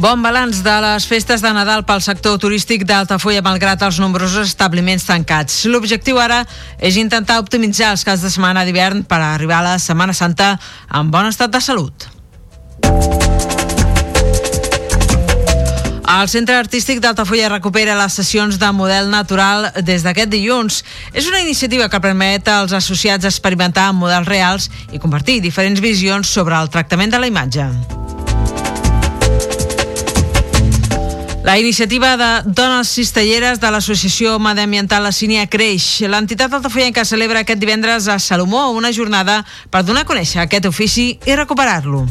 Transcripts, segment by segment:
Bon balanç de les festes de Nadal pel sector turístic d'Altafulla malgrat els nombrosos establiments tancats. L'objectiu ara és intentar optimitzar els casos de setmana d'hivern per arribar a la Setmana Santa en bon estat de salut. El Centre Artístic d'Altafulla recupera les sessions de model natural des d'aquest dilluns. És una iniciativa que permet als associats experimentar amb models reals i compartir diferents visions sobre el tractament de la imatge. La iniciativa de dones cistelleres de l'associació mediambiental La Sínia creix. L'entitat altafollenca celebra aquest divendres a Salomó una jornada per donar a conèixer aquest ofici i recuperar-lo.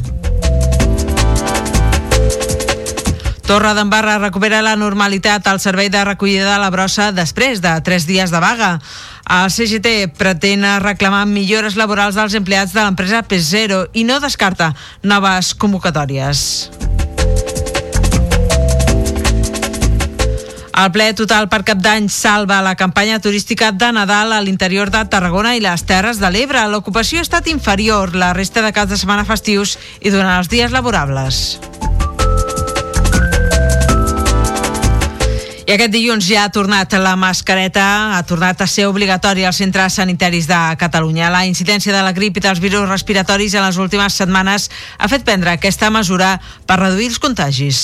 Torre d'Embarra recupera la normalitat al servei de recollida de la brossa després de tres dies de vaga. El CGT pretén reclamar millores laborals dels empleats de l'empresa P0 i no descarta noves convocatòries. El ple total per cap d'any salva la campanya turística de Nadal a l'interior de Tarragona i les Terres de l'Ebre. L'ocupació ha estat inferior la resta de caps de setmana festius i durant els dies laborables. I aquest dilluns ja ha tornat la mascareta, ha tornat a ser obligatòria als centres sanitaris de Catalunya. La incidència de la grip i dels virus respiratoris en les últimes setmanes ha fet prendre aquesta mesura per reduir els contagis.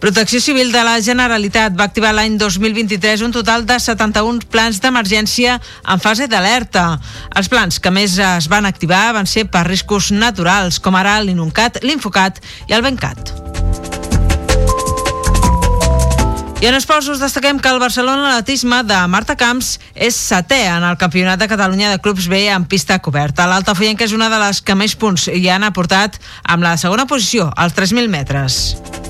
Protecció Civil de la Generalitat va activar l'any 2023 un total de 71 plans d'emergència en fase d'alerta. Els plans que més es van activar van ser per riscos naturals, com ara l'Inuncat, l'Infocat i el Bencat. I en esports us destaquem que el Barcelona Atletisme de Marta Camps és setè en el Campionat de Catalunya de Clubs B en pista coberta. L'Altafoyenca és una de les que més punts hi han aportat amb la segona posició, als 3.000 metres.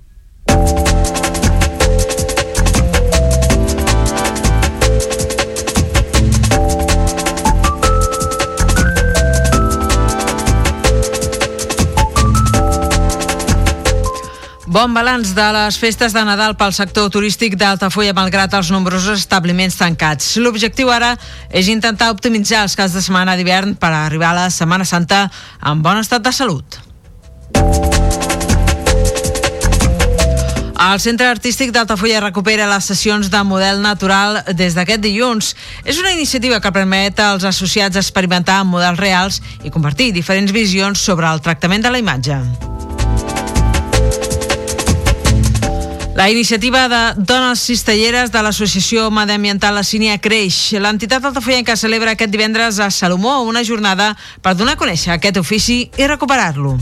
Bon balanç de les festes de Nadal pel sector turístic d'Altafulla malgrat els nombrosos establiments tancats. L'objectiu ara és intentar optimitzar els caps de setmana d'hivern per arribar a la Setmana Santa en bon estat de salut. El Centre Artístic d'Altafulla recupera les sessions de model natural des d'aquest dilluns. És una iniciativa que permet als associats experimentar amb models reals i compartir diferents visions sobre el tractament de la imatge. La iniciativa de dones cistelleres de l'associació mediambiental La Sínia creix. L'entitat altafollenca celebra aquest divendres a Salomó una jornada per donar a conèixer aquest ofici i recuperar-lo.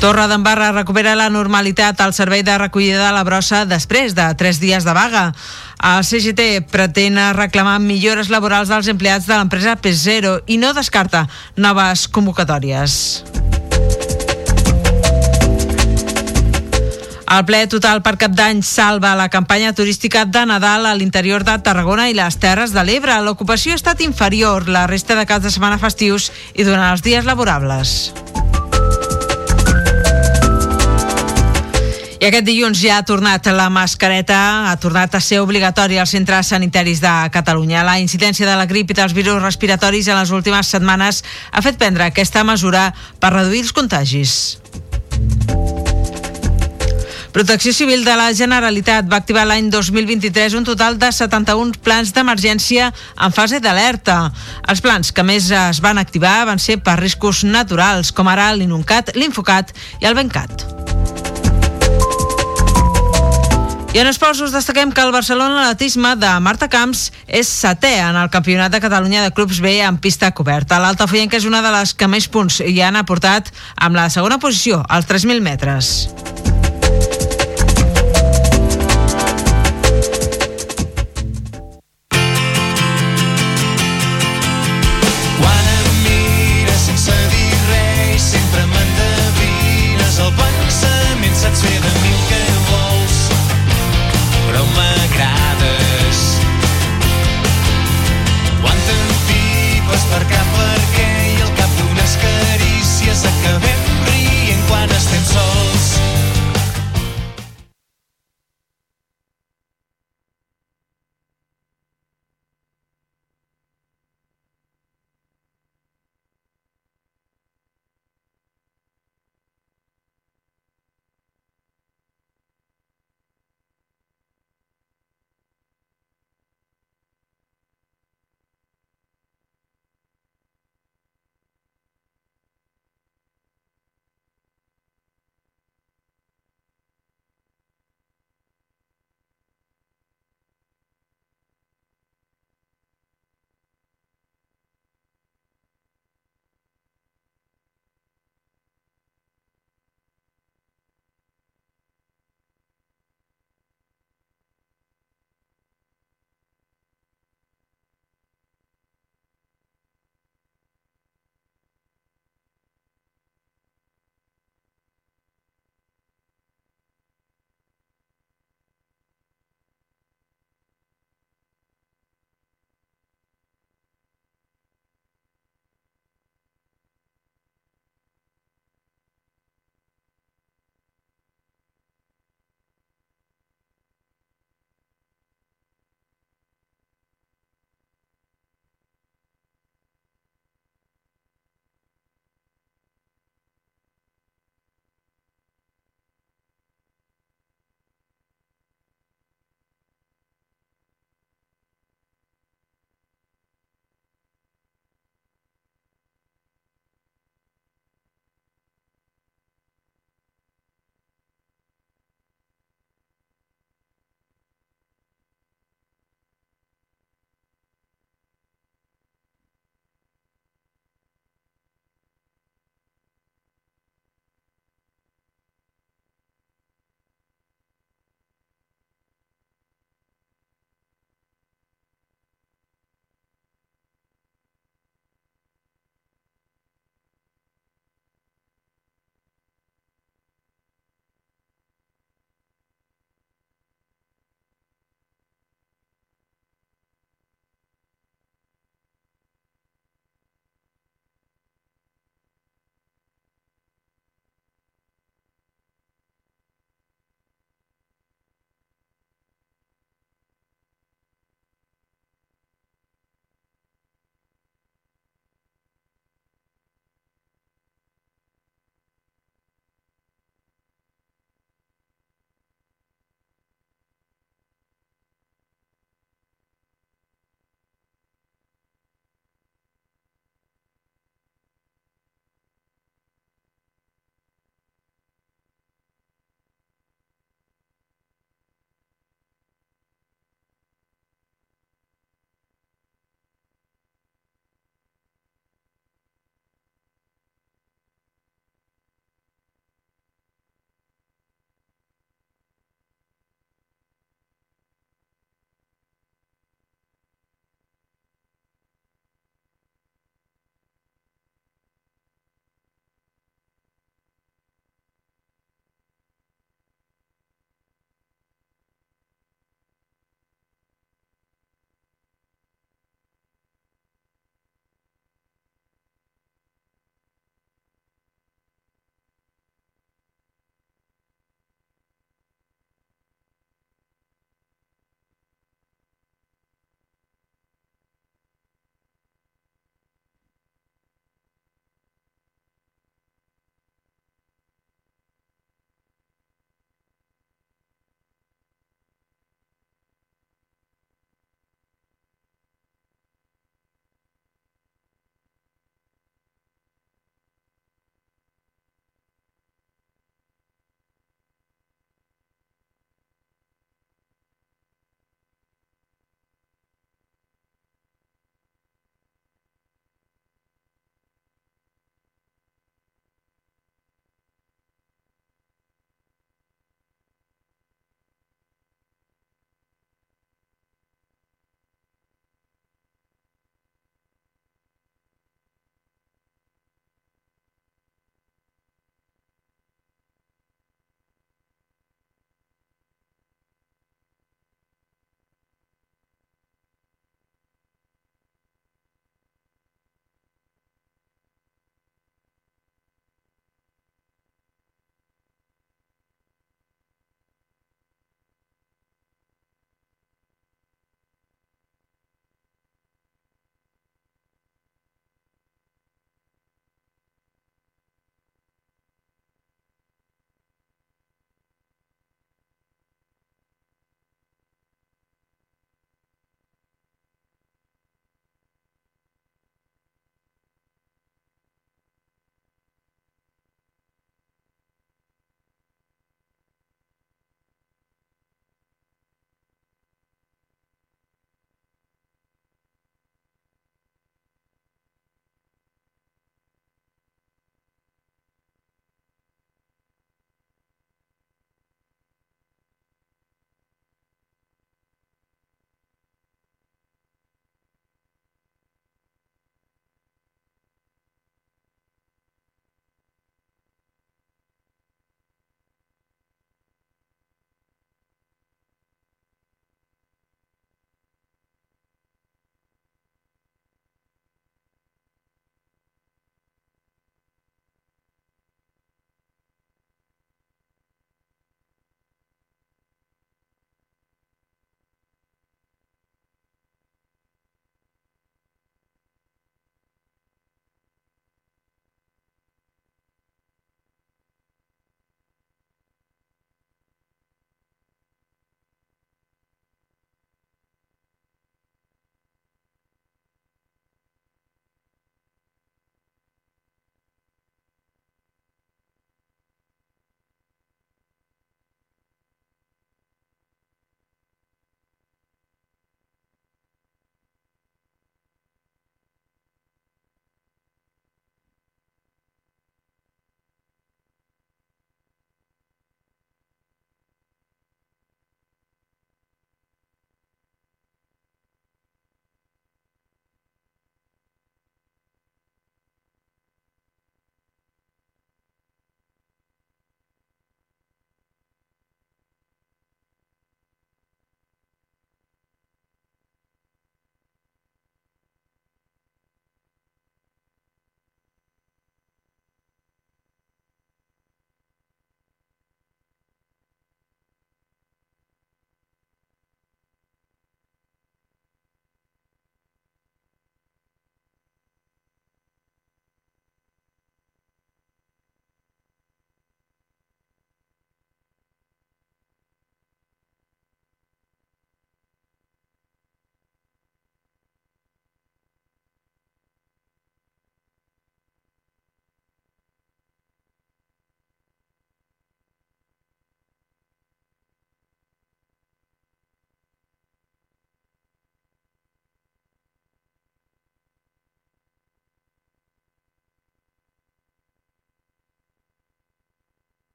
Torre d'Embarra recupera la normalitat al servei de recollida de la brossa després de tres dies de vaga. El CGT pretén reclamar millores laborals dels empleats de l'empresa P0 i no descarta noves convocatòries. El ple total per cap d'any salva la campanya turística de Nadal a l'interior de Tarragona i les Terres de l'Ebre. L'ocupació ha estat inferior la resta de caps de setmana festius i durant els dies laborables. I aquest dilluns ja ha tornat la mascareta, ha tornat a ser obligatòria als centres sanitaris de Catalunya. La incidència de la grip i dels virus respiratoris en les últimes setmanes ha fet prendre aquesta mesura per reduir els contagis. Protecció Civil de la Generalitat va activar l'any 2023 un total de 71 plans d'emergència en fase d'alerta. Els plans que més es van activar van ser per riscos naturals, com ara l'Inuncat, l'Infocat i el Bencat. I en esports us destaquem que el Barcelona Atletisme de Marta Camps és setè en el Campionat de Catalunya de Clubs B en pista coberta. L'Altafoyenca és una de les que més punts hi han aportat amb la segona posició, als 3.000 metres.